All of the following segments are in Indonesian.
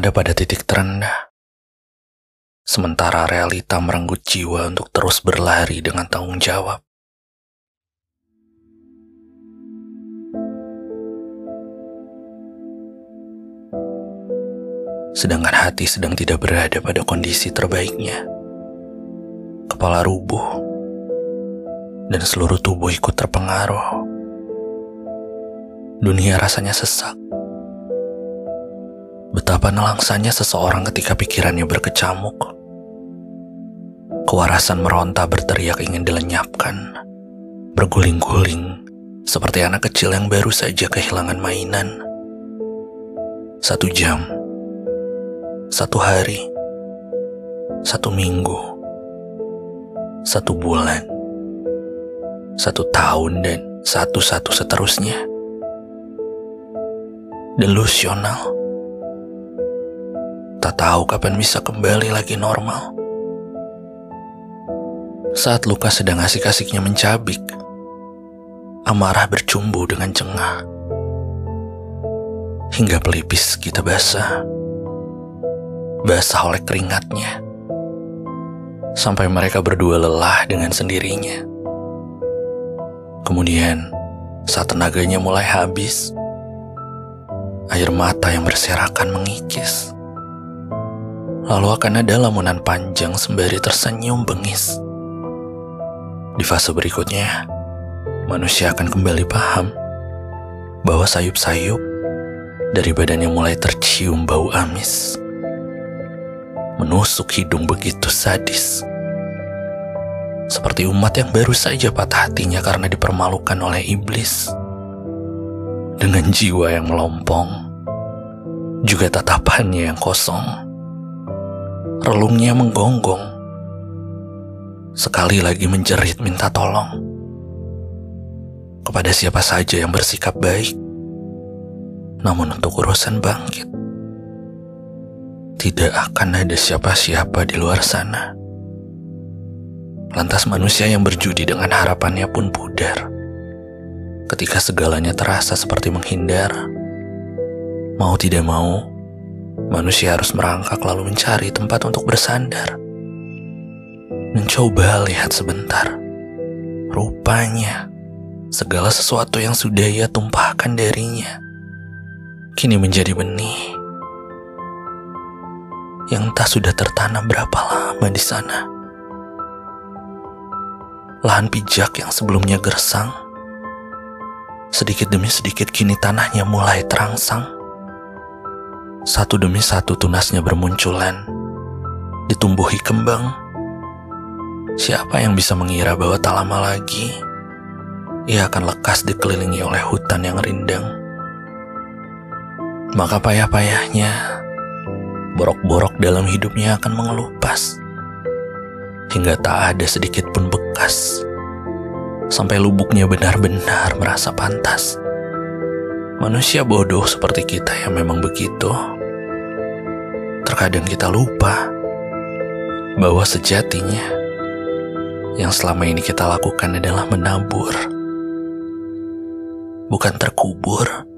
ada pada titik terendah. Sementara realita merenggut jiwa untuk terus berlari dengan tanggung jawab. Sedangkan hati sedang tidak berada pada kondisi terbaiknya. Kepala rubuh, dan seluruh tubuh ikut terpengaruh. Dunia rasanya sesak Betapa nelangsannya seseorang ketika pikirannya berkecamuk. Kewarasan meronta berteriak ingin dilenyapkan. Berguling-guling seperti anak kecil yang baru saja kehilangan mainan. Satu jam, satu hari, satu minggu, satu bulan, satu tahun, dan satu-satu seterusnya. Delusional tahu kapan bisa kembali lagi normal. Saat luka sedang asik-asiknya mencabik, amarah bercumbu dengan cengah. Hingga pelipis kita basah. Basah oleh keringatnya. Sampai mereka berdua lelah dengan sendirinya. Kemudian, saat tenaganya mulai habis, air mata yang berserakan mengikis lalu akan ada lamunan panjang sembari tersenyum bengis. Di fase berikutnya, manusia akan kembali paham bahwa sayup-sayup dari badannya mulai tercium bau amis. Menusuk hidung begitu sadis. Seperti umat yang baru saja patah hatinya karena dipermalukan oleh iblis. Dengan jiwa yang melompong, juga tatapannya yang kosong relungnya menggonggong. Sekali lagi menjerit minta tolong. Kepada siapa saja yang bersikap baik. Namun untuk urusan bangkit, tidak akan ada siapa-siapa di luar sana. Lantas manusia yang berjudi dengan harapannya pun pudar. Ketika segalanya terasa seperti menghindar, mau tidak mau, manusia harus merangkak lalu mencari tempat untuk bersandar. Mencoba lihat sebentar. Rupanya, segala sesuatu yang sudah ia tumpahkan darinya, kini menjadi benih yang tak sudah tertanam berapa lama di sana. Lahan pijak yang sebelumnya gersang, sedikit demi sedikit kini tanahnya mulai terangsang satu demi satu tunasnya bermunculan, ditumbuhi kembang. Siapa yang bisa mengira bahwa tak lama lagi ia akan lekas dikelilingi oleh hutan yang rindang? Maka payah-payahnya, borok-borok dalam hidupnya akan mengelupas hingga tak ada sedikit pun bekas sampai lubuknya benar-benar merasa pantas. Manusia bodoh seperti kita yang memang begitu. Terkadang kita lupa bahwa sejatinya yang selama ini kita lakukan adalah menabur, bukan terkubur.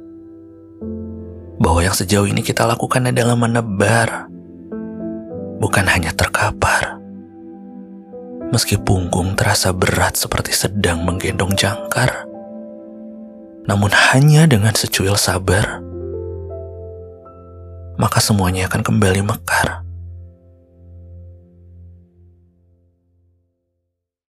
Bahwa yang sejauh ini kita lakukan adalah menebar, bukan hanya terkapar. Meski punggung terasa berat seperti sedang menggendong jangkar namun hanya dengan secuil sabar, maka semuanya akan kembali mekar.